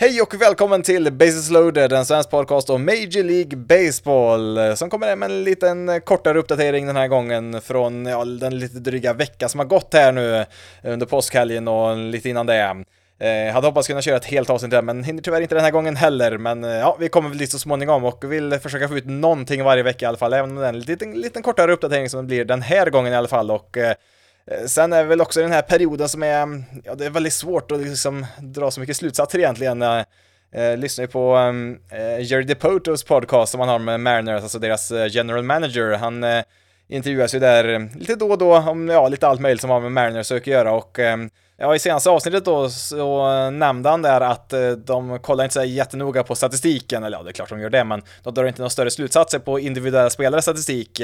Hej och välkommen till Bases Loaded, en svensk podcast om Major League Baseball, som kommer med en liten kortare uppdatering den här gången från ja, den lite dryga vecka som har gått här nu under påskhelgen och lite innan det. Eh, hade hoppats kunna köra ett helt avsnitt där, men hinner tyvärr inte den här gången heller. Men eh, ja, vi kommer väl dit så småningom och vill försöka få ut någonting varje vecka i alla fall, även om det är en liten, liten kortare uppdatering som det blir den här gången i alla fall. Och Eh, Eh, sen är det väl också den här perioden som är, mm, ja det är väldigt svårt att liksom dra så mycket slutsatser egentligen. Jag lyssnar ju på mm, Jerry DePotos podcast som han har med Mariners, alltså deras general manager. Han intervjuas ju där mm, lite då och då om ja, lite allt möjligt som har med Mariners att göra och Ja, i senaste avsnittet då så nämnde han där att de kollar inte så jättenoga på statistiken, eller ja, det är klart de gör det, men de drar inte några större slutsatser på individuella spelares statistik.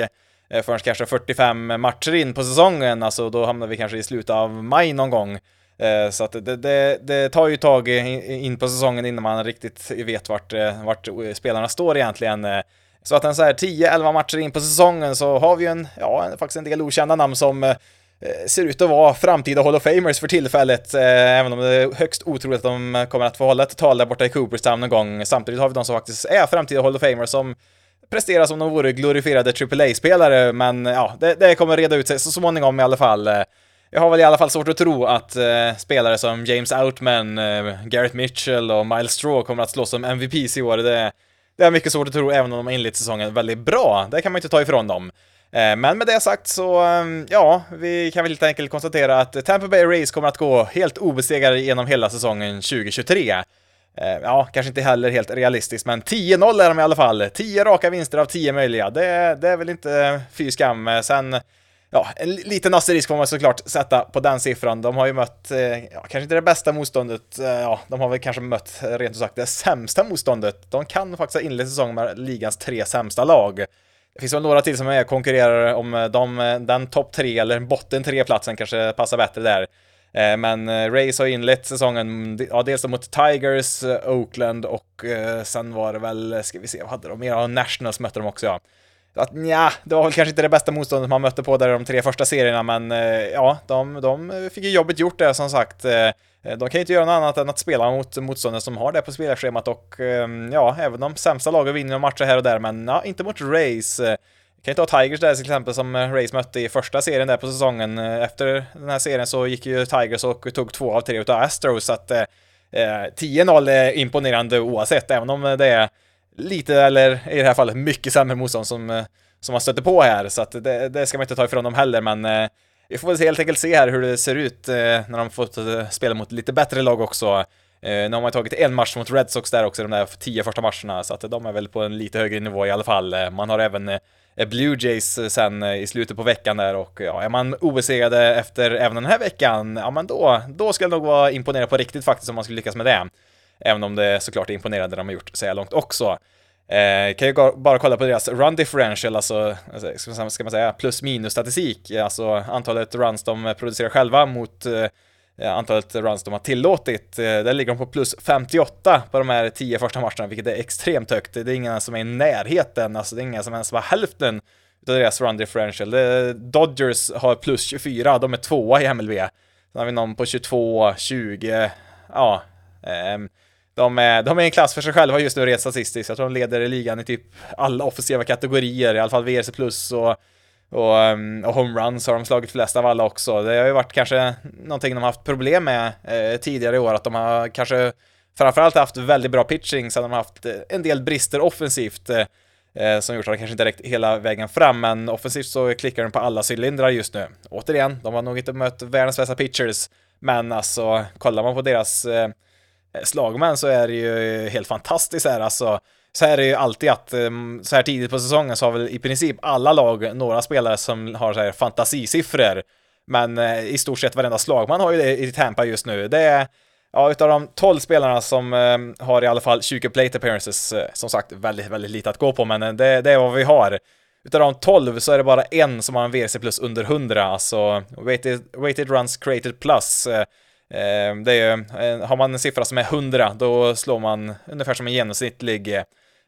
Eh, förrän kanske 45 matcher in på säsongen, alltså då hamnar vi kanske i slutet av maj någon gång. Eh, så att det, det, det, tar ju tag in på säsongen innan man riktigt vet vart, eh, vart spelarna står egentligen. Så att en så här 10-11 matcher in på säsongen så har vi ju en, ja, faktiskt en del okända namn som ser ut att vara framtida Hall of Famers för tillfället, även om det är högst otroligt att de kommer att få hålla ett tal där borta i Cooperstown någon gång. Samtidigt har vi de som faktiskt är framtida Hall of Famers som prestera som de vore glorifierade AAA-spelare, men ja, det, det, kommer reda ut sig så småningom i alla fall. Eh, jag har väl i alla fall svårt att tro att eh, spelare som James Outman, eh, Garrett Mitchell och Miles Straw kommer att slåss som MVPs i år. Det, det är mycket svårt att tro, även om de har inlett säsongen väldigt bra. Det kan man inte ta ifrån dem. Eh, men med det sagt så, eh, ja, vi kan väl helt enkelt konstatera att Tampa Bay Rays kommer att gå helt obesegrade genom hela säsongen 2023. Eh, ja, kanske inte heller helt realistiskt, men 10-0 är de i alla fall. 10 raka vinster av 10 möjliga. Det, det är väl inte eh, fy skam. Eh, sen, ja, en liten asterisk får man såklart sätta på den siffran. De har ju mött, eh, ja, kanske inte det bästa motståndet, eh, ja, de har väl kanske mött, eh, rent ut sagt, det sämsta motståndet. De kan faktiskt ha inlett säsongen med ligans tre sämsta lag. Det finns väl några till som är konkurrerar om de, den topp tre eller botten tre-platsen kanske passar bättre där. Eh, men eh, Rays har inlett säsongen, ja, dels mot Tigers, eh, Oakland och eh, sen var det väl, ska vi se, vad hade de mer? Ja, Nationals mötte de också ja. Att nja, det var väl kanske inte det bästa motståndet man mötte på där i de tre första serierna, men ja, de, de fick ju jobbet gjort där som sagt. De kan ju inte göra något annat än att spela mot motståndare som har det på spelarschemat och ja, även de sämsta lagen vinner matcher här och där, men ja, inte mot Rays. Kan ju ta Tigers där till exempel som eh, Rays mötte i första serien där på säsongen. Eh, efter den här serien så gick ju Tigers och tog två av tre utav Astros, så att eh, eh 10-0 är imponerande oavsett, även om det är lite, eller i det här fallet mycket sämre motstånd som, som man stöter på här, så att det, det ska man inte ta ifrån dem heller, men eh, vi får väl helt enkelt se här hur det ser ut eh, när de fått spela mot lite bättre lag också. nu har man tagit en match mot Red Sox där också, de där tio första matcherna, så att de är väl på en lite högre nivå i alla fall. Man har även Eh, Eh, Blue Jays eh, sen eh, i slutet på veckan där och ja, är man obesegrade efter även den här veckan, ja men då, då ska det nog vara imponerad på riktigt faktiskt om man skulle lyckas med det. Även om det såklart är imponerande de har gjort så här långt också. Eh, kan ju bara kolla på deras run differential, alltså, alltså ska man säga plus minus statistik, alltså antalet runs de producerar själva mot Eh, Eh, antalet runs de har tillåtit. Eh, där ligger de på plus 58 på de här 10 första matcherna, vilket är extremt högt. Det är ingen som är i närheten, alltså det är ingen som ens var hälften av deras run differential. Dodgers har plus 24, de är tvåa i MLB. Sen har vi någon på 22, 20, ja. Ehm, de är, de är en klass för sig själva just nu rent statistiskt. Jag tror de leder ligan i typ alla offensiva kategorier, i alla fall VRC plus och och, ehm, och homeruns har de slagit flest av alla också. Det har ju varit kanske någonting de har haft problem med eh, tidigare i år, att de har kanske framförallt haft väldigt bra pitching, så de har haft eh, en del brister offensivt eh, eh som gjort att de kanske inte räckt hela vägen fram, men offensivt så klickar de på alla cylindrar just nu. Återigen, de har nog inte mött världens bästa pitchers, men alltså kollar man på deras eh, slagmän så är det ju helt fantastiskt här alltså så här är det ju alltid att ehm, så här tidigt på säsongen så har väl i princip alla lag några spelare som har så här fantasisiffror. Men eh, i stort sett varenda slag man har ju det i Tampa just nu. Det är, ja, utav de 12 spelarna som ehm, har i alla fall 20 plate appearances, eh, som sagt, väldigt, väldigt lite att gå på, men eh, det, det är vad vi har. Utav de 12 så är det bara en som har en WRC plus under 100, alltså weighted, weighted runs created plus. Ehm, det är ju, har man en siffra som är 100, då slår man ungefär som en genomsnittlig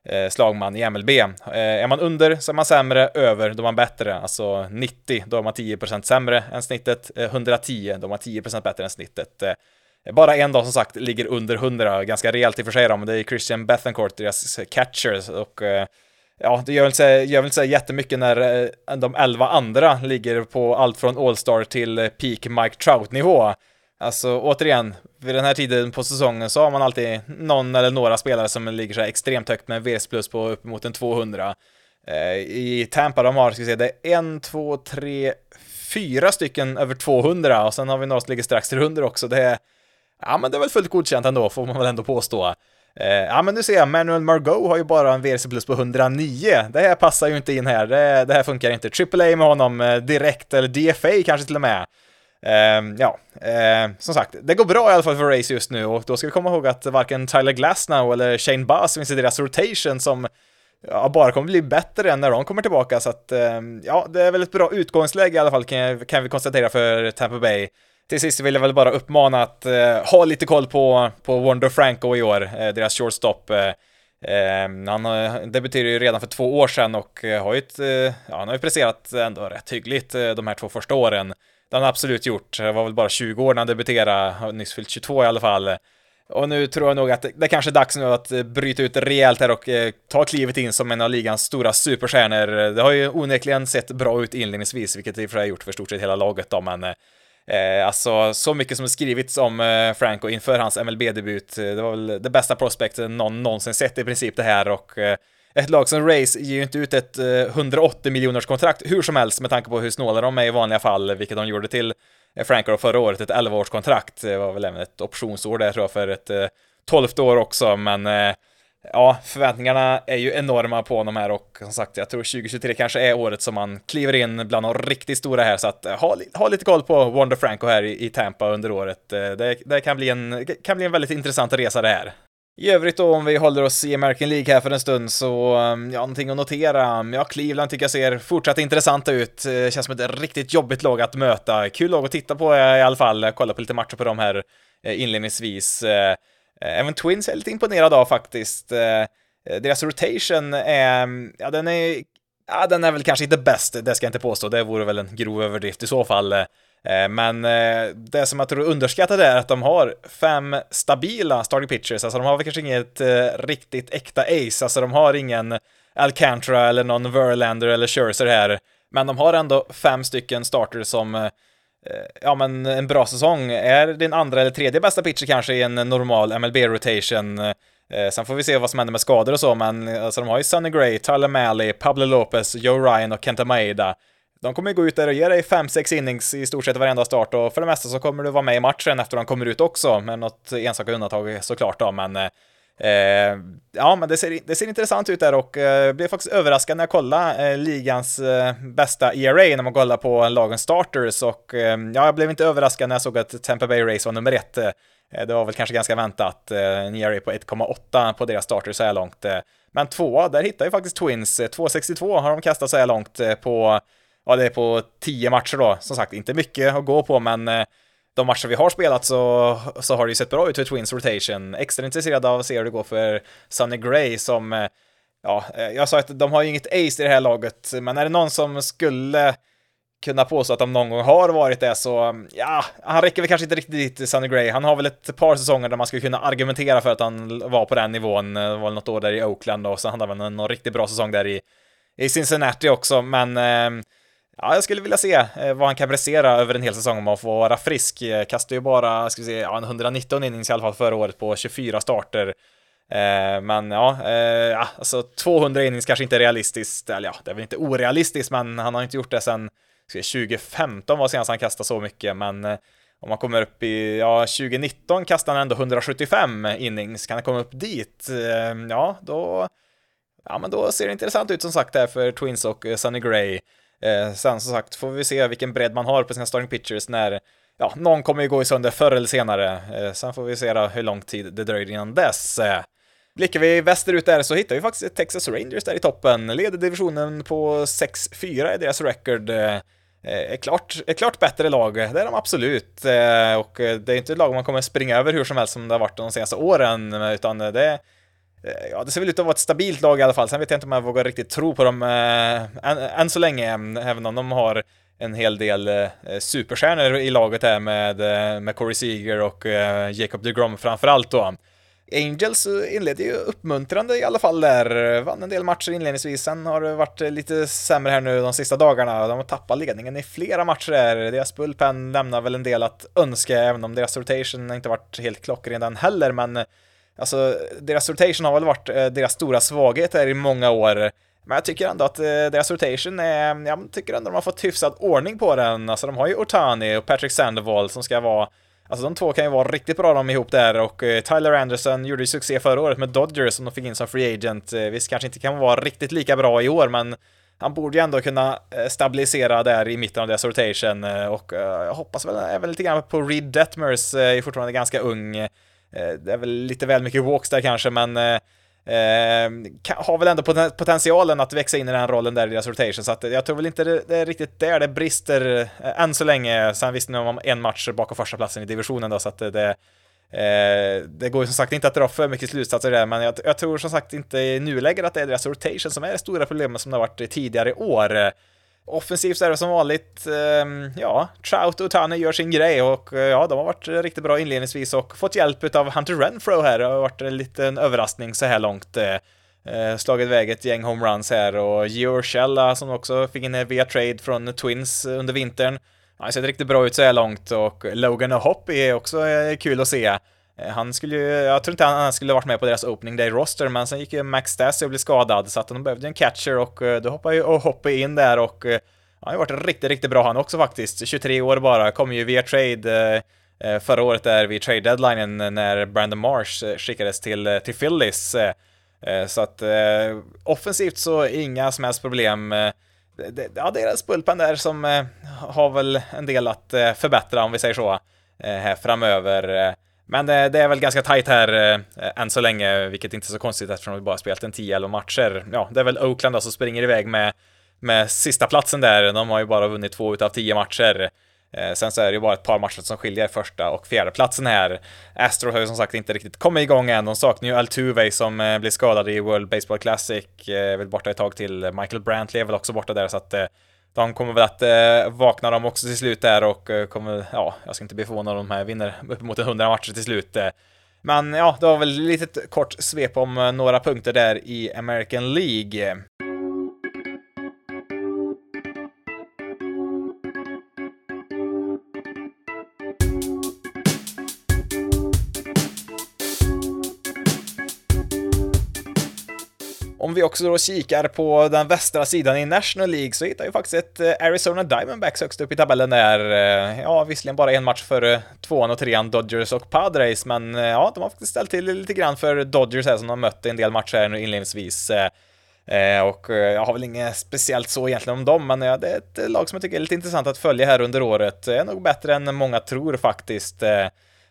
Eh, slagman i MLB. Eh, är man under så är man sämre, över då är man bättre. Alltså 90, då är man 10% sämre än snittet. Eh, 110, då är man 10% bättre än snittet. Bara en dag som sagt ligger under 100, ganska rejält i och för sig då, men det är Christian Bethencourt, deras catchers, och ja, det gör väl inte, gör väl inte så jättemycket när de 11 andra ligger på allt från All-Star till peak Mike Trout-nivå. Alltså återigen, vid den här tiden på säsongen så har man alltid någon eller några spelare som ligger så här extremt högt med en VS plus på uppemot en 200. Eh, I Tampa de har, ska vi se, det är en, två, tre, fyra stycken över 200 och sen har vi några som ligger strax under också. Det är, ja men det är väl fullt godkänt ändå, får man väl ändå påstå. Eh, ja men nu ser jag, Manuel Margot har ju bara en VRC plus på 109. Det här passar ju inte in här, det, det här funkar inte. AAA med honom eh, direkt, eller DFA kanske till och med. Uh, ja, uh, som sagt, det går bra i alla fall för Race just nu och då ska vi komma ihåg att varken Tyler Glasnow eller Shane Bass finns i deras rotation som ja, bara kommer bli bättre än när de kommer tillbaka så att uh, ja, det är väl ett bra utgångsläge i alla fall kan, kan vi konstatera för Tampa Bay. Till sist vill jag väl bara uppmana att uh, ha lite koll på, på Wonder Franco i år, uh, deras shortstop. Uh, han debuterade ju redan för två år sedan och har ju ett, ja, han har ju presterat ändå rätt hyggligt de här två första åren. Det har han absolut gjort. Det var väl bara 20 år när han debuterade, har nyss fyllt 22 i alla fall. Och nu tror jag nog att det kanske är dags nu att eh, bryta ut rejält här och eh, ta klivet in som en av ligans stora superstjärnor. Det har ju onekligen sett bra ut inledningsvis, vilket det i och för sig har gjort för stort sett hela laget då, men eh, alltså så mycket som skrivits om eh, Franco inför hans MLB-debut. Eh, det var väl det bästa prospekten någon någonsin sett i princip det här och eh, ett lag som Race ger ju inte ut ett eh, 180 miljoners kontrakt hur som helst med tanke på hur snåla de är i vanliga fall, vilket de gjorde till eh, Franco förra året, ett 11-årskontrakt. Det eh, var väl även ett optionsår där tror jag för ett 12 år också, men ja, förväntningarna är ju enorma på honom här och som sagt, jag tror 2023 kanske är året som man kliver in bland de riktigt stora här, så att ha, ha lite koll på Wonder Franco här i, i Tampa under året. Det, det kan, bli en, kan bli en väldigt intressant resa det här. I övrigt då, om vi håller oss i American League här för en stund, så um, ja, någonting att notera. Ja, Cleveland tycker jag ser fortsatt intressanta ut. Det känns som ett riktigt jobbigt lag att möta. Kul lag att titta på eh, i alla fall. Kolla på lite matcher på dem här eh, inledningsvis. Även Twins är jag lite imponerad av faktiskt. Deras rotation är, mm, ja den är, ja den är väl kanske inte bäst, det ska jag inte påstå. Det vore väl en grov överdrift i så fall. Eh, men eh, det som jag tror är underskattat är att de har fem stabila starting pitchers, alltså de har väl kanske inget eh, riktigt äkta ace, alltså de har ingen Alcantara eller någon Verlander eller Scherzer här, men de har ändå fem stycken starters som ja men en bra säsong är din andra eller tredje bästa pitcher kanske i en normal MLB-rotation. Sen får vi se vad som händer med skador och så, men alltså de har ju Sonny Gray, Tyler Malley, Pablo Lopez, Joe Ryan och Kenta Maeda. De kommer gå ut där och ge dig 5-6 innings i stort sett varenda start och för det mesta så kommer du vara med i matchen efter de kommer ut också, med något enstaka undantag såklart då, men eh, eh ja, men det ser, det ser intressant ut där och eh, blev faktiskt överraskad när jag kollade eh, ligans eh, bästa ERA när man kollar på lagens starters och eh, ja, jag blev inte överraskad när jag såg att Tampa Bay Race var nummer ett. Eh, det var väl kanske ganska väntat, eh, en ERA på 1,8 på deras starters så här långt. Eh, men tvåa, där hittar ju faktiskt Twins, 2,62 har de kastat så här långt på ja, det är på tio matcher då. Som sagt, inte mycket att gå på, men eh, de matcher vi har spelat så, så har det ju sett bra ut för Twins Rotation. Extra intresserad av att se hur det går för Sunny Gray som, eh, ja, eh, jag sa att de har ju inget ace i det här laget, men är det någon som skulle kunna påstå att de någon gång har varit det så, mm, ja, han räcker väl kanske inte riktigt dit, Sunny Gray. Han har väl ett par säsonger där man skulle kunna argumentera för att han var på den nivån. Det var väl något år där i Oakland och så hade han väl någon riktigt bra säsong där i, i Cincinnati också, men eh, Ja, jag skulle vilja se eh, vad han kan prestera över en hel säsong om han får vara frisk. Eh, kastade ju bara, ska vi se, ja, 119 innings i alla fall förra året på 24 starter. Eh, men ja, eh, alltså 200 innings kanske inte är realistiskt, eller ja, det är väl inte orealistiskt, men han har inte gjort det sedan 2015 var senast han kastade så mycket, men eh, om man kommer upp i, ja, 2019 kastade han ändå 175 innings, kan han komma upp dit, eh, ja, då, ja, men då ser det intressant ut som sagt där för Twins och Sunny Gray. Eh, sen som sagt får vi se vilken bredd man har på sina starting pitchers när ja, någon kommer ju gå i sönder förr eller senare. Eh, sen får vi se då hur lång tid det dröjer innan dess. Eh, blickar vi västerut där så hittar vi faktiskt Texas Rangers där i toppen. Leder divisionen på 6-4 i deras record. Eh, eh, är klart, är klart bättre lag, det är de absolut. Eh, och eh, det är inte ett lag man kommer springa över hur som helst som det har varit de senaste åren, utan det Eh, ja, det ser väl ut att vara ett stabilt lag i alla fall. Sen vet jag inte om jag vågar riktigt tro på dem äh, än, än, så länge, även om de har en hel del eh, superstjärnor i laget här med, eh, med Corey Seager och eh, Jacob DeGrom framförallt då. Angels inledde ju uppmuntrande i alla fall där, vann en del matcher inledningsvis, sen har det varit lite sämre här nu de sista dagarna, de har tappat ledningen i flera matcher där, deras bullpen lämnar väl en del att önska, även om deras rotation inte varit helt klockren den heller, men alltså deras rotation har väl varit eh, deras stora svaghet här i många år, men jag tycker ändå att eh, deras rotation är, jag tycker ändå de har fått hyfsad ordning på den. Alltså de har ju Otani och Patrick Sandoval som ska vara Alltså de två kan ju vara riktigt bra de ihop där och eh, Tyler Anderson gjorde ju succé förra året med Dodgers som de fick in som free agent. Eh, visst kanske inte kan vara riktigt lika bra i år men han borde ju ändå kunna eh, stabilisera där i mitten av deras rotation eh, och jag hoppas väl även lite grann på Reed Detmers, är fortfarande ganska ung. Eh, det är väl lite väl mycket walks där kanske men Eh, eh har väl ändå potentialen att växa in i den rollen där i deras rotation, så att jag tror väl inte det, det är riktigt där det brister eh, än så länge. Sen visst, nu har man en match bakom första platsen i divisionen då, så att det, eh, det går ju som sagt inte att dra för mycket slutsatser där, men jag, jag tror som sagt inte i nuläget att det är deras rotation som är det stora problemet som det har varit tidigare år. Offensivt är det som vanligt, ehm, ja, Trout och Tane gör sin grej och eh, ja, de har varit riktigt bra inledningsvis och fått hjälp av Hunter Renfro här. Det har varit en liten överraskning så här långt. Eh, eh, slagit iväg ett gäng homeruns här och Georg som också fick in via trade från Twins under vintern. Han har sett riktigt bra ut så här långt och Logan och Hopp är också kul att se. Eh, han skulle ju, jag tror inte han skulle varit med på deras opening day roster, men sen gick ju Max Stassi och blev skadad, så att de behövde en catcher och eh, då hoppade ju och in där och eh, han har ju varit riktigt, riktigt bra han också faktiskt. 23 år bara, kom ju via trade förra året där vid trade deadlinen när Brandon Marsh skickades till, till Phillies. Så att offensivt så inga som helst problem. Ja, deras bullpen där som har väl en del att förbättra om vi säger så här framöver. Men det, det, är väl ganska tajt här eh, än så länge, vilket inte är så konstigt eftersom vi bara spelat en 10-11 matcher. Ja, det är väl Oakland då som springer iväg med, med sista platsen där. De har ju bara vunnit två utav tio matcher. Eh, sen så är det ju bara ett par matcher som skiljer första och fjärde platsen här. Astros har ju som sagt inte riktigt kommit igång än. De saknar ju Altuve som eh, blir skadad i World Baseball Classic, eh, väl borta ett tag till. Michael Brantley är väl också borta där, så att eh, de kommer väl att eh, vakna de också till slut där och eh, kommer, ja, jag ska inte bli förvånad om de här vinner uppemot 100 matcher till slut. Eh. Men ja, det var väl lite litet kort svep om eh, några punkter där i American League. Om vi också då kikar på den västra sidan i National League så hittar vi faktiskt ett eh, Arizona Diamondbacks högst upp i tabellen där. Eh, ja, visserligen bara en match för tvåan och trean Dodgers och Padres, men eh, ja, de har faktiskt ställt till lite grann för Dodgers här som de mött en del matcher här nu inledningsvis. och jag har väl inget speciellt så egentligen om dem, men det är ett lag som jag tycker är lite intressant att följa här under året. Det är nog bättre än många tror faktiskt.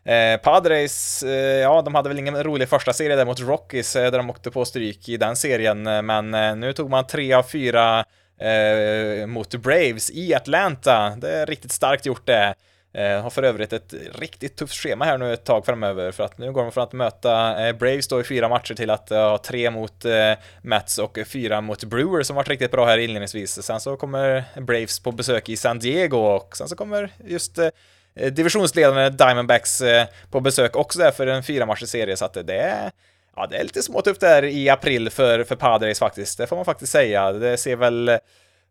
Eh, Padres, eh, ja, de hade väl ingen rolig första serie där mot Rockies, eh, där de åkte på stryk i den serien, eh, men eh, nu tog man tre av fyra eh, mot Braves i Atlanta. Det är riktigt starkt gjort det. Eh, har för övrigt ett riktigt tufft schema här nu ett tag framöver för att nu går de från att möta eh, Braves då i fyra matcher till att eh, ha eh, tre mot eh, Mets och fyra mot Brewers som varit riktigt bra här inledningsvis. Sen så kommer Braves på besök i San Diego och sen så kommer just Eh, Eh, divisionsledande Diamondbacks eh, på besök också där för en fyra matchers serie, så att det är Ja, det är lite småtufft där i april för, för Padres faktiskt, det får man faktiskt säga. Det ser väl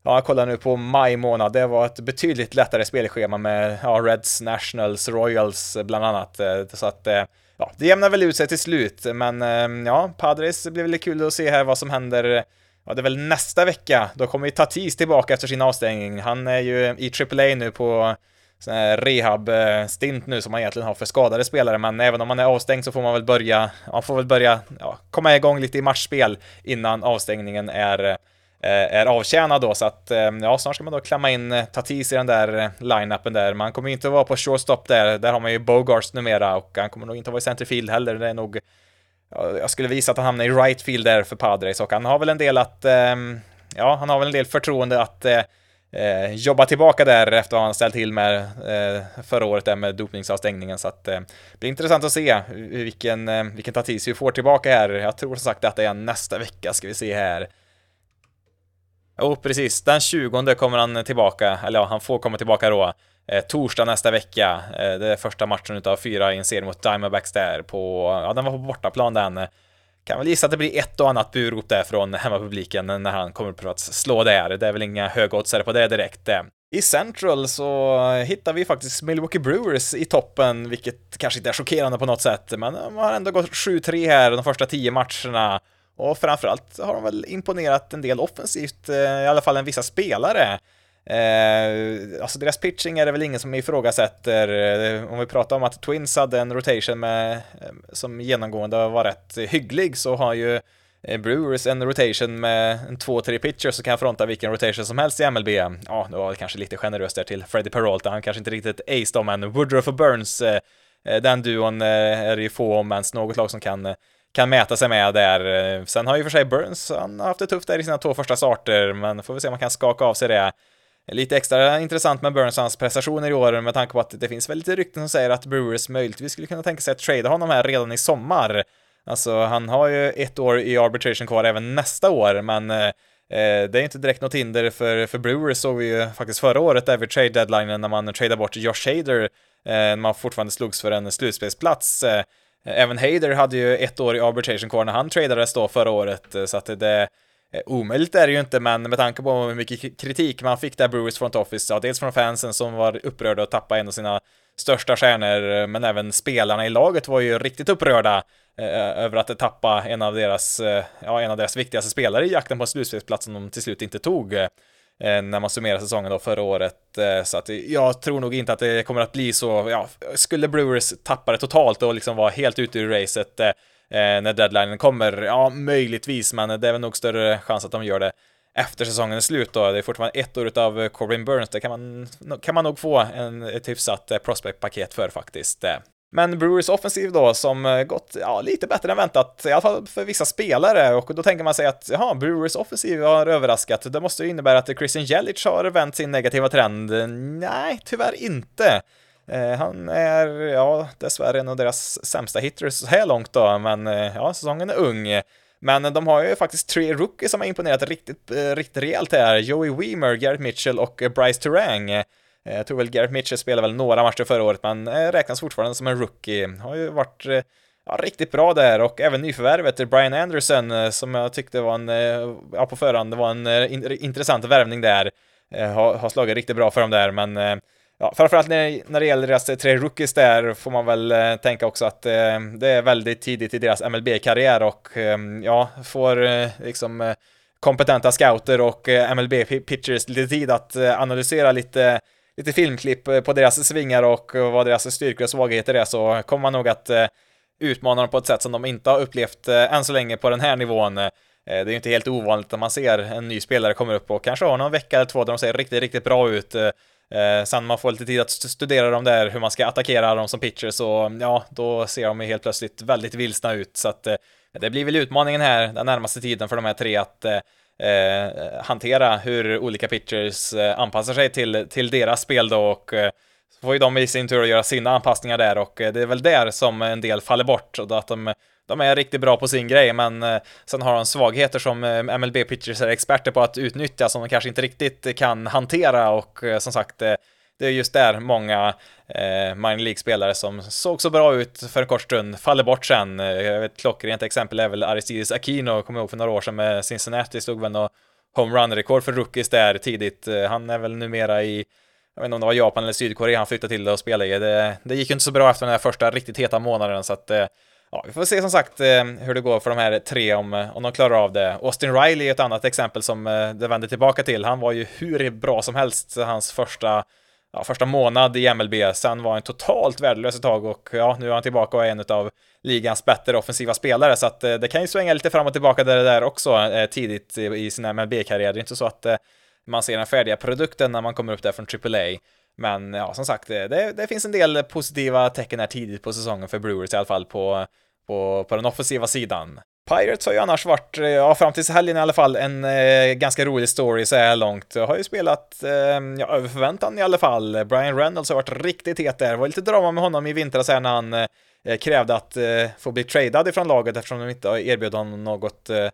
Ja, jag kollar nu på maj månad. Det var ett betydligt lättare spelschema med ja, Reds, Nationals, Royals bland annat. Eh, så att ja, det jämnar väl ut sig till slut. Men ja, Padres blir väl kul att se här vad som händer. Ja, det är väl nästa vecka. Då kommer ju Tatis tillbaka efter sin avstängning. Han är ju i AAA nu på rehab-stint eh, nu som man egentligen har för skadade spelare, men även om man är avstängd så får man väl börja, man får väl börja ja, komma igång lite i matchspel innan avstängningen är eh, är avtjänad då, så att eh, ja, snart ska man då klämma in Tatis i den där line-upen där. Man kommer inte vara på shortstop där, där har man ju Bogarts numera och han kommer nog inte vara i centerfield heller. Det är nog, jag skulle visa att han hamnar i right field där för Padres och han har väl en del att, ja, han har väl en del förtroende att eh, jobba tillbaka där efter att han ställt till med eh, förra året där med dopningsavstängningen. Så att eh, det blir intressant att se vilken, eh, vilken Tatis vi får tillbaka här. Jag tror som sagt att det är nästa vecka ska vi se här. Jo, precis. Den 20 kommer han tillbaka, eller ja, han får komma tillbaka då. Eh, torsdag nästa vecka. Eh, det är första matchen utav fyra i en serie mot Diamondbacks där på, ja den var på bortaplan den. Kan väl gissa att det blir ett och annat burop där från hemmapubliken när han kommer på att slå där. Det är väl inga högoddsare på det direkt. Eh. I Central så hittar vi faktiskt Milwaukee Brewers i toppen, vilket kanske inte är chockerande på något sätt, men de har ändå gått 7-3 här de första tio matcherna. Och framförallt har de väl imponerat en del offensivt, eh, i alla fall en vissa spelare. Eh, alltså deras pitching är det väl ingen som ifrågasätter. Eh, om vi pratar om att Twins hade en rotation med, eh, som genomgående var rätt hygglig så har ju eh, Brewers en rotation med en två, tre pitchers så kan fronta vilken rotation som helst i MLB. Ja, det var kanske lite generöst där till Freddie Peralta, han kanske inte riktigt ace dem men Woodruff och Burns, den duon är det ju få om ens något lag som kan kan mäta sig med där. Sen har ju för sig Burns, han har haft det tufft där i sina två första starter, men får vi se om han kan skaka av sig det. Lite extra intressant med Burns och hans prestationer i år med tanke på att det finns väl lite rykten som säger att Brewers möjligtvis skulle kunna tänka sig att trada honom här redan i sommar. Alltså, han har ju ett år i arbitration kvar även nästa år, men eh, det är inte direkt något hinder för, för Brewers såg vi ju faktiskt förra året där vid trade deadline när man tradade bort Josh Hader, eh, när man fortfarande slogs för en slutspelsplats. Eh, även Hader hade ju ett år i arbitration kvar när han tradades då förra året, eh, så att det Eh, omöjligt är det ju inte, men med tanke på hur mycket kritik man fick där Brewers front office, ja, dels från fansen som var upprörda att tappa en av sina största stjärnor, eh, men även spelarna i laget var ju riktigt upprörda eh, över att tappa en av deras, eh, ja, en av deras viktigaste spelare i jakten på slutspelsplatsen de till slut inte tog eh, när man summerar säsongen då förra året. Eh, så att jag tror nog inte att det kommer att bli så, ja, skulle Brewers tappa det totalt och liksom vara helt ute ur racet eh, Eh, när deadlinen kommer. Ja, möjligtvis, men det är väl nog större chans att de gör det efter säsongen är slut då. Det är fortfarande ett år utav eh, Corbin Burns. Det kan man, kan man nog få en, ett hyfsat eh, prospect-paket för faktiskt. Men Brewers offensiv då, som gått ja, lite bättre än väntat, i alla fall för vissa spelare, och då tänker man sig att jaha, Brewers offensiv har överraskat. Det måste ju innebära att Christian Jelic har vänt sin negativa trend. Nej, tyvärr inte. Eh, han är, ja, dessvärre en av deras sämsta hitters så här långt då, men eh, ja, säsongen är ung. Men de har ju faktiskt tre rookies som har imponerat riktigt, eh, riktigt rejält här. Joey Weimer, Garrett Mitchell och Bryce Turang. Jag tror väl Garrett Mitchell spelade väl några matcher förra året, men räknas fortfarande som en rookie. Har ju varit ja, riktigt bra där och även nyförvärvet Brian Anderson som jag tyckte var en, ja på förhand var en intressant värvning där. Har, har slagit riktigt bra för dem där, men Ja, framförallt när, när det gäller deras tre rookies där får man väl eh, tänka också att eh, det är väldigt tidigt i deras MLB-karriär och eh, ja, får eh, liksom eh, kompetenta scouter och eh, MLB-pitchers lite tid att eh, analysera lite, lite filmklipp eh, på deras svingar och eh, vad deras styrkor och svagheter är så kommer man nog att utmana dem på ett sätt som de inte har upplevt än så länge på den här nivån. Det är ju inte helt ovanligt att man ser en ny spelare komma upp och kanske har någon vecka eller två där de ser riktigt, riktigt bra ut Eh, sen man får lite tid att studera dem där, hur man ska attackera dem som pitchers så ja, då ser de helt plötsligt väldigt vilsna ut. Så att eh, det blir väl utmaningen här den närmaste tiden för de här tre att eh, eh hantera hur olika pitchers eh, anpassar sig till, till deras spel då och eh, så får ju de i sin tur att göra sina anpassningar där och eh, det är väl där som en del faller bort och att de de är riktigt bra på sin grej, men eh, sen har de svagheter som eh, MLB-pitchers är experter på att utnyttja, som de kanske inte riktigt kan hantera och som sagt, det är just där många eh, minor League-spelare som såg så bra ut för en kort stund faller bort sen. ett klockrent exempel är väl Aristides Aquino, kommer ihåg för några år sedan med Cincinnati, slog väl något homerun-rekord för rookies där tidigt. Han är väl numera i jag vet inte om det var Japan eller Sydkorea han flyttade till och spelade i. Det, det gick ju inte så bra efter den här första riktigt heta månaden, så att eh, Ja, vi får se som sagt eh, hur det går för de här tre om, om de klarar av det. Austin Riley är ett annat exempel som eh, det vänder tillbaka till. Han var ju hur bra som helst hans första, ja, första månad i MLB. Sen var han totalt värdelös ett tag och ja, nu är han tillbaka och är en av ligans bättre offensiva spelare. Så att det kan ju svänga lite fram och tillbaka där, det där också tidigt i sin MLB-karriär. Det är inte så att man ser den färdiga produkten när man kommer upp där från AAA. Men ja, som sagt, eh, det, det finns en del positiva tecken här tidigt på säsongen för Brewers i alla fall på på, på den offensiva sidan. Pirates har ju annars varit, eh, ja fram till helgen i alla fall, en eh, ganska rolig story så här långt. Jag har ju spelat, eh, ja över förväntan i alla fall. Brian Reynolds har varit riktigt het där. Det var lite drama med honom i vintras här när han eh, krävde att eh, få bli tradad ifrån laget eftersom de inte erbjöd honom något eh,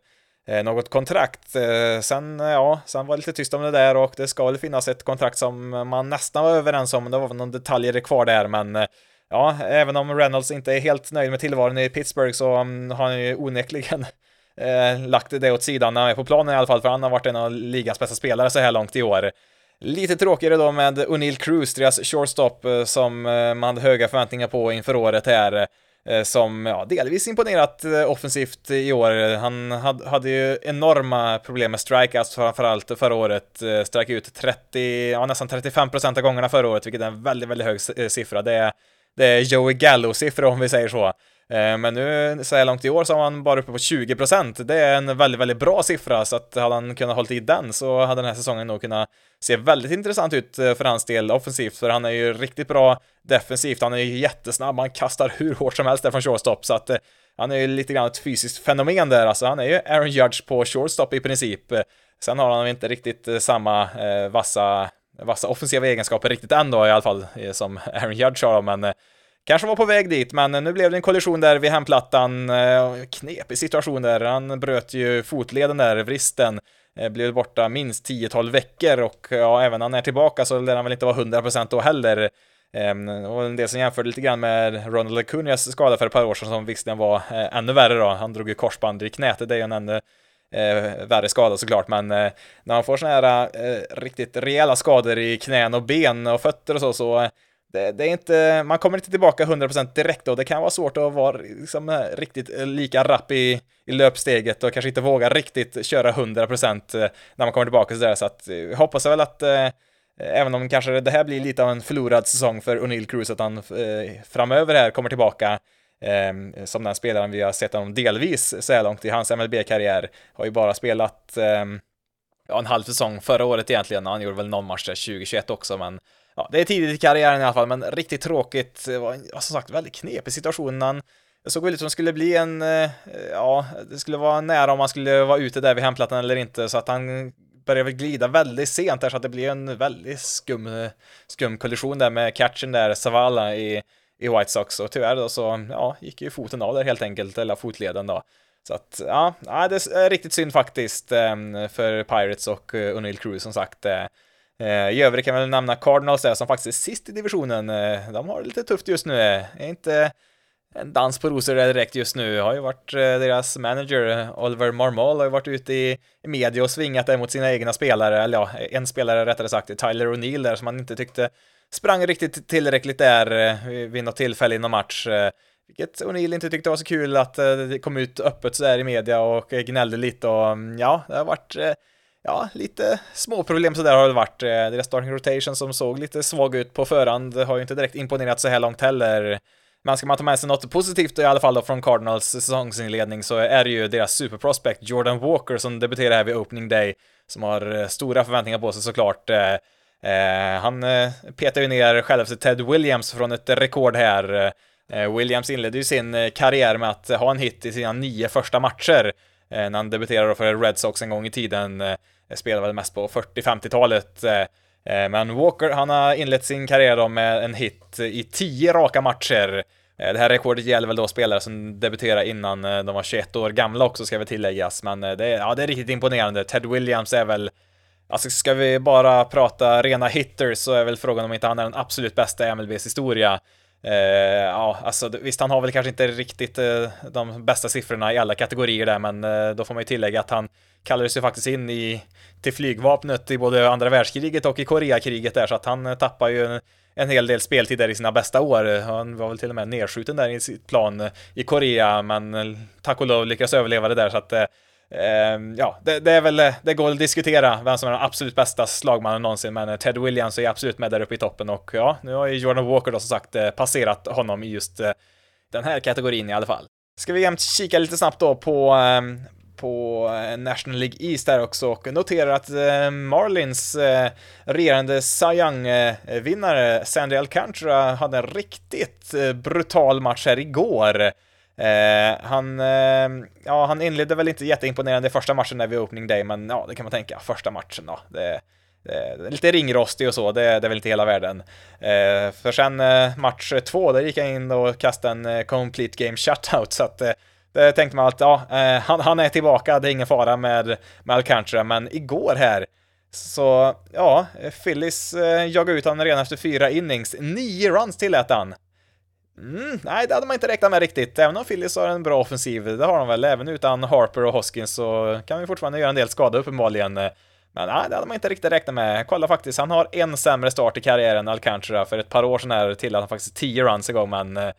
Eh, något kontrakt. Eh, sen, eh, ja, sen var det lite tyst om det där och det ska väl finnas ett kontrakt som man nästan var överens om. Det var väl några detaljer kvar där, men ja, även om Reynolds inte är helt nöjd med tillvaron i Pittsburgh så mm, har han ju onekligen eh, lagt det åt sidan när han är på planen i alla fall, för han har varit en av ligans bästa spelare så här långt i år. Lite tråkigare då med O'Neill Cruz, deras shortstop, som man hade höga förväntningar på inför året här. Eh, som ja, delvis imponerat eh, offensivt i år. Han hade ju enorma problem med strikeouts framförallt förra året. Eh, Strike ut 30, ja nästan 35 procent av gångerna förra året, vilket är en väldigt, väldigt hög siffra. Det är, det är Joey Gallo-siffror om vi säger så. Eh, men nu så här långt i år så har han bara uppe på 20%. Det är en väldigt, väldigt bra siffra, så att hade han kunnat hålla i den så hade den här säsongen nog kunnat se väldigt intressant ut eh, för hans del offensivt, för han är ju riktigt bra defensivt, han är ju jättesnabb, han kastar hur hårt som helst där från shortstop, så att eh, han är ju lite grann ett fysiskt fenomen där, alltså han är ju Aaron Judge på shortstop i princip. Sen har han inte riktigt samma eh, vassa, vassa offensiva egenskaper riktigt än då i alla fall, som Aaron Judge har, men Kanske var på väg dit, men nu blev det en kollision där vid hemplattan. Eh, knepig situation där. Han bröt ju fotleden där, vristen. Eh, blev borta minst 10-12 veckor och ja, även när han är tillbaka så lär han väl inte vara 100% då heller. Ehm, och en del som jämförde lite grann med Ronald Acunias skada för ett par år sedan som visserligen var eh, ännu värre då. Han drog ju korsband i knät, det är ju en ännu eh, värre skada såklart, men eh, när man får sådana här riktigt rejäla skador i knän och ben och fötter och så, så det, det, är inte, man kommer inte tillbaka 100% direkt och det kan vara svårt att vara liksom, eh, riktigt eh, lika rapp i, i löpsteget och kanske inte våga riktigt köra 100% eh, när man kommer tillbaka sådär. Så att jag hoppas väl att eh, även om kanske det här blir lite av en förlorad säsong för O'Neill Cruz att han eh, framöver här kommer tillbaka eh, som den spelaren vi har sett honom delvis så här långt i hans MLB-karriär har ju bara spelat ja, en halv säsong förra året egentligen. Han gjorde väl någon match där 2021 också, men ja, det är tidigt i karriären i alla fall, men riktigt tråkigt. Det var som sagt väldigt knepig situation. Han, det såg väl ut som det skulle bli en, eh, ja, det skulle vara nära om han skulle vara ute där vid hemplattan eller inte, så att han började väl glida väldigt sent där så att det blev en väldigt skum, skum kollision där med catchen där, Savala i, i White Sox och tyvärr då så, ja, gick ju foten av där helt enkelt, eller fotleden då. Så att, ja, det är riktigt synd faktiskt eh, för Pirates och eh, O'Neill Cruz som sagt. Eh, I övrigt kan vi väl nämna Cardinals där som faktiskt är sist i divisionen. Eh, de har det lite tufft just nu. Eh, är inte en dans på rosor direkt just nu. Har ju varit deras manager Oliver Marmol har ju varit ute i, media och svingat där mot sina egna spelare, eller ja, en spelare rättare sagt, Tyler O'Neill där som man inte tyckte sprang riktigt tillräckligt där vid något tillfälle inom match. Vilket O'Neill inte tyckte var så kul att det kom ut öppet sådär i media och gnällde lite och mm, ja, det har varit ja, lite småproblem sådär har det varit. Eh, deras starting rotation som såg lite svag ut på förhand har ju inte direkt imponerat så här långt heller. Men ska man ta med sig något positivt i alla fall då från Cardinals säsongsinledning så är det ju deras superprospect Jordan Walker som debuterar här vid opening day, som har eh, stora förväntningar på sig såklart. Eh, eh han petar ju ner självaste Ted Williams från ett rekord här. Williams inledde ju sin karriär med att ha en hit i sina nio första matcher Eh, när han debuterade för Red Sox en gång i tiden. Eh, spelade väl mest på 40-50-talet. Eh, men Walker, han har inlett sin karriär då med en hit i 10 raka matcher. Det här rekordet gäller väl då spelare som debuterade innan de var 21 år gamla också, ska väl tilläggas. Men det är, ja, det är riktigt imponerande. Ted Williams är väl Alltså ska vi bara prata rena hitters så är väl frågan om inte han är den absolut bästa i MLBs historia. Eh, ja, alltså visst, han har väl kanske inte riktigt eh, de bästa siffrorna i alla kategorier där, men eh, då får man ju tillägga att han kallades ju faktiskt in i, till flygvapnet i både andra världskriget och i Koreakriget där, så att han eh, tappar ju en, en hel del speltid där i sina bästa år. Han var väl till och med nedskjuten där i sitt plan eh, i Korea, men eh, tack och lov lyckades överleva det där, så att Ehm, Ehm, ja, det, det, är väl, eh, det går att diskutera vem som är den absolut bästa slagmannen någonsin, men eh, Ted Williams är absolut med där uppe i toppen och ja, nu har ju Jordan Walker då som sagt eh, passerat honom i just den här kategorin i alla fall. Ska vi jämt kika lite snabbt då på, ehm, på National League East där också och notera att Marlins regerande Cy Young-vinnare Sandy Alcantara hade en riktigt brutal match här igår. Eh, han, eh, ja, han inledde väl inte jätteimponerande i första matchen där vid opening day, men ja, det kan man tänka. Första matchen då. Det, det, lite ringrostig och så, det, det är väl inte hela världen. Eh, för sen eh, match två, där gick han in och kastade en eh, complete game shutout, så att eh, det tänkte man att ja, eh, han, han är tillbaka, det är ingen fara med, med Alcantara, men igår här så ja, Phillies eh, jagade ut honom redan efter fyra innings. Nio runs tillät han. Mm, nej, det hade man inte räknat med riktigt. Även om Phillies har en bra offensiv, det har de väl. Även utan Harper och Hoskins så kan vi fortfarande göra en del skada uppenbarligen. Men nej, det hade man inte riktigt räknat med. Kolla faktiskt, han har en sämre start i karriären, Alcantara. För ett par år sedan här till att han faktiskt 10 runs igång, men eh,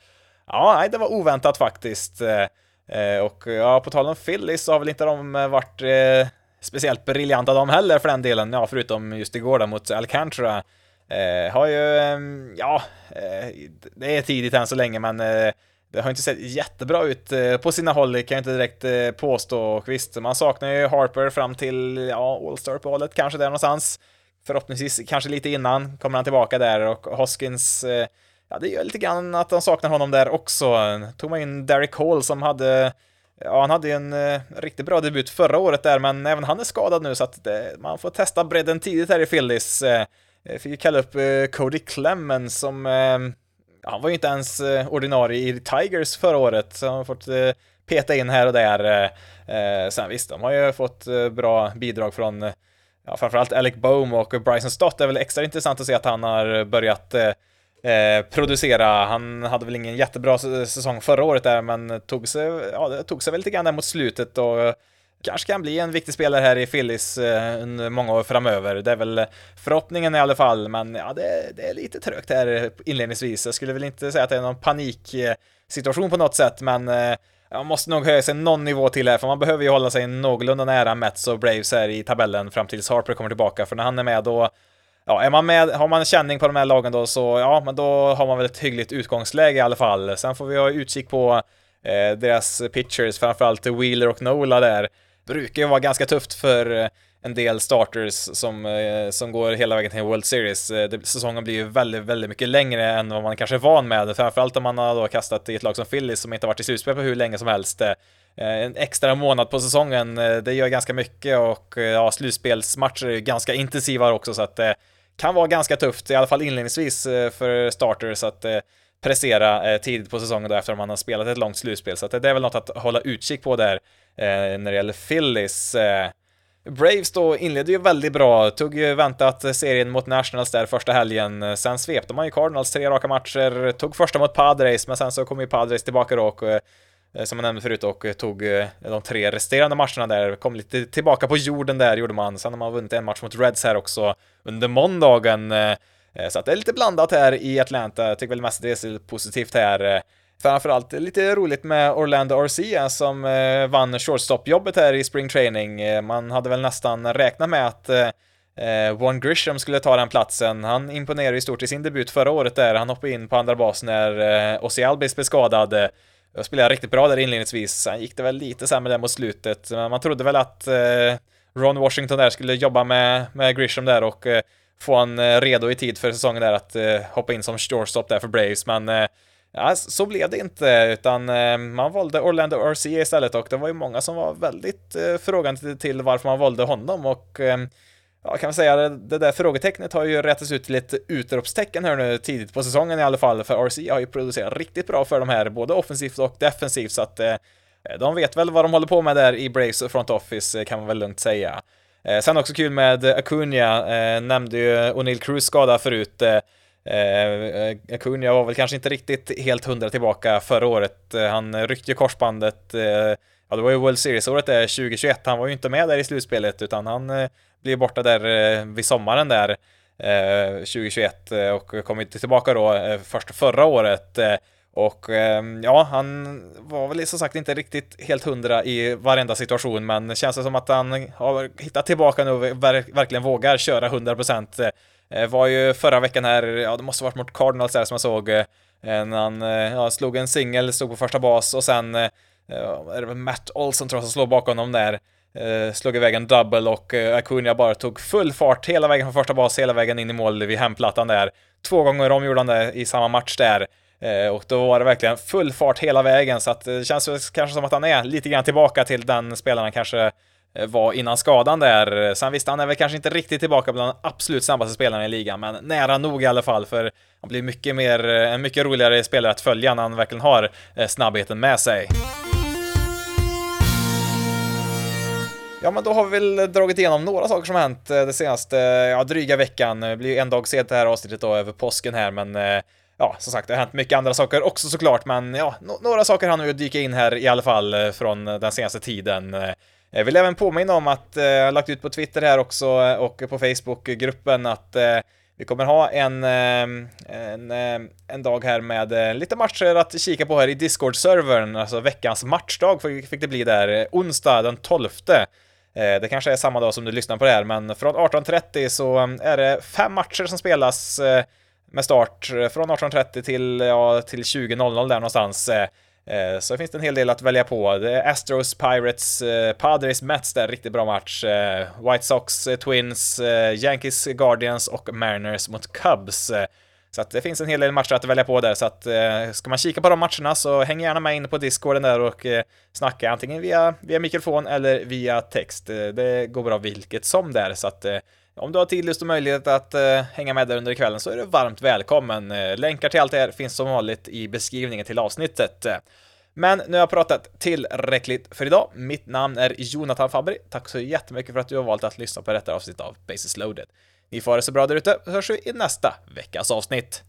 ja, nej, det var oväntat faktiskt. Eh, och ja, på tal om Phillies så har väl inte de eh, varit eh, speciellt briljanta de heller för den delen, ja, förutom just igår då mot Alcantara. Eh, har ju, ehm, ja, eh, det är tidigt än så länge, men eh, det har inte sett jättebra ut eh, på sina håll, kan jag inte direkt eh, påstå. Och visst, man saknar ju Harper fram till, ja, All-Star-uppehållet, kanske där någonstans. Förhoppningsvis kanske lite innan kommer han tillbaka där och Hoskins, eh, ja, det gör lite grann att de saknar honom där också. Tog man in Derek Hall som hade Ja, han hade ju en eh, riktigt bra debut förra året där, men även han är skadad nu så att det, man får testa bredden tidigt här i Phillies. Eh. Eh, fick ju kalla upp eh, Cody Clemens som, eh, han var ju inte ens ordinarie i Tigers förra året, så han har fått peta in här och där. Sen visst, de har ju fått bra bidrag från ja, framförallt Alec Bohm och Bryson Stott. Det är väl extra intressant att se att han har börjat Eh, producera. Han hade väl ingen jättebra säsong förra året där, men tog sig, ja, det tog sig väl lite grann där mot slutet och kanske kan bli en viktig spelare här i Phillies eh, under många år framöver. Det är väl förhoppningen i alla fall, men ja, det, det är lite trögt här inledningsvis. Jag skulle väl inte säga att det är någon paniksituation på något sätt, men eh, jag man måste nog höja sig någon nivå till här, för man behöver ju hålla sig någorlunda nära Mets och Braves här i tabellen fram tills Harper kommer tillbaka, för när han är med då ja, är man med, har man känning på de här lagen då så, ja, men då har man väl ett hyggligt utgångsläge i alla fall. Sen får vi ha utkik på eh, deras pitchers, framförallt Wheeler och Nola där. Brukar ju vara ganska tufft för eh, en del starters som, eh, som går hela vägen till World Series. Eh, säsongen blir ju väldigt, väldigt mycket längre än vad man kanske är van med, framförallt om man har då kastat i ett lag som Phillies som inte varit i slutspel på hur länge som helst. En extra månad på säsongen, det gör ganska mycket och ja, slutspelsmatcher är ju ganska intensiva också så att det kan vara ganska tufft, i alla fall inledningsvis för starters att prestera tidigt på säsongen då efter att man har spelat ett långt slutspel. Så det är väl något att hålla utkik på där Eh, när det gäller Phillies. Eh, Braves då inledde ju väldigt bra, tog ju väntat serien mot Nationals där första helgen. Sen svepte man ju Cardinals tre raka matcher, tog första mot Padres, men sen så kom ju Padres tillbaka då och eh, som jag nämnde förut och tog de tre resterande matcherna där, kom lite tillbaka på jorden där gjorde man. Sen har man vunnit en match mot Reds här också under måndagen. Så att det är lite blandat här i Atlanta. Jag tycker väl mest det är positivt här. Framförallt lite roligt med Orlando Arcia eh, som eh, vann shortstop-jobbet här i spring training. Eh, man hade väl nästan räknat med att One Grisham skulle ta den platsen. Han imponerade i stort i sin debut förra året där. Han hoppade in på andra bas när eh, Ozzy Albis blev skadad. Jag spelade riktigt bra där inledningsvis, sen gick det väl lite sämre där mot slutet. Men man trodde väl att eh, Ron Washington där skulle jobba med, med Grisham där och eh, få han redo i tid för säsongen där att eh, hoppa in som shortstop där för Braves, men eh, ja, så blev det inte, utan eh, man valde Orlando RC istället och det var ju många som var väldigt eh, frågande till varför man valde honom och eh, ja, kan man säga, det, det där frågetecknet har ju rättats ut till ett utropstecken här nu tidigt på säsongen i alla fall, för RC har ju producerat riktigt bra för de här, både offensivt och defensivt, så att de vet väl vad de håller på med där i Braves front office, kan man väl lugnt säga. Sen också kul med Acuna, nämnde ju O'Neill Cruz skada förut, eh, Acuna var väl kanske inte riktigt helt hundra tillbaka förra året. Eh, han ryckte ju korsbandet. Eh, ja, det var ju World Series-året där 2021. Han var ju inte med där i slutspelet utan han eh, blev borta där eh, vid sommaren där eh, 2021 eh, och kom inte tillbaka då först förra året. Och ehm, ja, han var väl som sagt inte riktigt helt hundra i varenda situation, men känns det som att han har hittat tillbaka nu och verkligen vågar köra 100%. Eh, var ju förra veckan här, ja det måste varit mot Cardinals där som jag såg, eh, när han eh, ja, slog en singel, stod på första bas och sen är det väl Matt Olson tror jag som slår bakom honom där slog iväg en double och Acuna bara tog full fart hela vägen från första bas, hela vägen in i mål vid hemplattan där. Två gånger om gjorde han det i samma match där. Och då var det verkligen full fart hela vägen, så att det känns kanske som att han är lite grann tillbaka till den spelaren kanske Eh, var innan skadan där. Sen visst, han är väl kanske inte riktigt tillbaka bland de absolut snabbaste spelarna i ligan, men nära nog i alla fall, för han blir mycket mer, eh, en mycket roligare spelare att följa när han verkligen har eh, snabbheten med sig. Ja, men då har vi väl dragit igenom några saker som har hänt det senaste, ja, dryga veckan. Det blir ju en dag sent det här avsnittet då över påsken här, men ja, som sagt, det har hänt mycket andra saker också såklart, men ja, några saker hann ju dyka in här i alla fall från den senaste tiden. Jag vill även påminna om att eh, jag har lagt ut på Twitter här också eh, och på Facebookgruppen att eh, vi kommer ha en, en, en dag här med lite matcher att kika på här i Discord-servern, alltså veckans matchdag fick det bli där, onsdag den 12. Det kanske är samma dag som du lyssnar på det här, men från 18.30 så är det fem matcher som spelas med start från 18.30 till, ja, till 20.00 där någonstans. Eh, så finns det en hel del att välja på. Det är Astros, Pirates, eh, Padres, Mets där, riktigt bra match. Eh, White Sox, Twins, Yankees, Guardians och Mariners mot Cubs. Så att det finns en hel del matcher att välja på där, så att ska man kika på de matcherna så häng gärna med in på discorden där och snacka antingen via, via mikrofon eller via text. Det går bra vilket som där, så att om du har tid, lust och möjlighet att eh, hänga med där under kvällen så är du varmt välkommen. Eh, länkar till allt det här finns som vanligt i beskrivningen till avsnittet. Men nu har jag pratat tillräckligt för idag. Mitt namn är Jonathan Fabri. Tack så jättemycket för att du har valt att lyssna på detta avsnitt av Basis loaded. Ni får ha det så bra där ute, så hörs vi i nästa veckas avsnitt.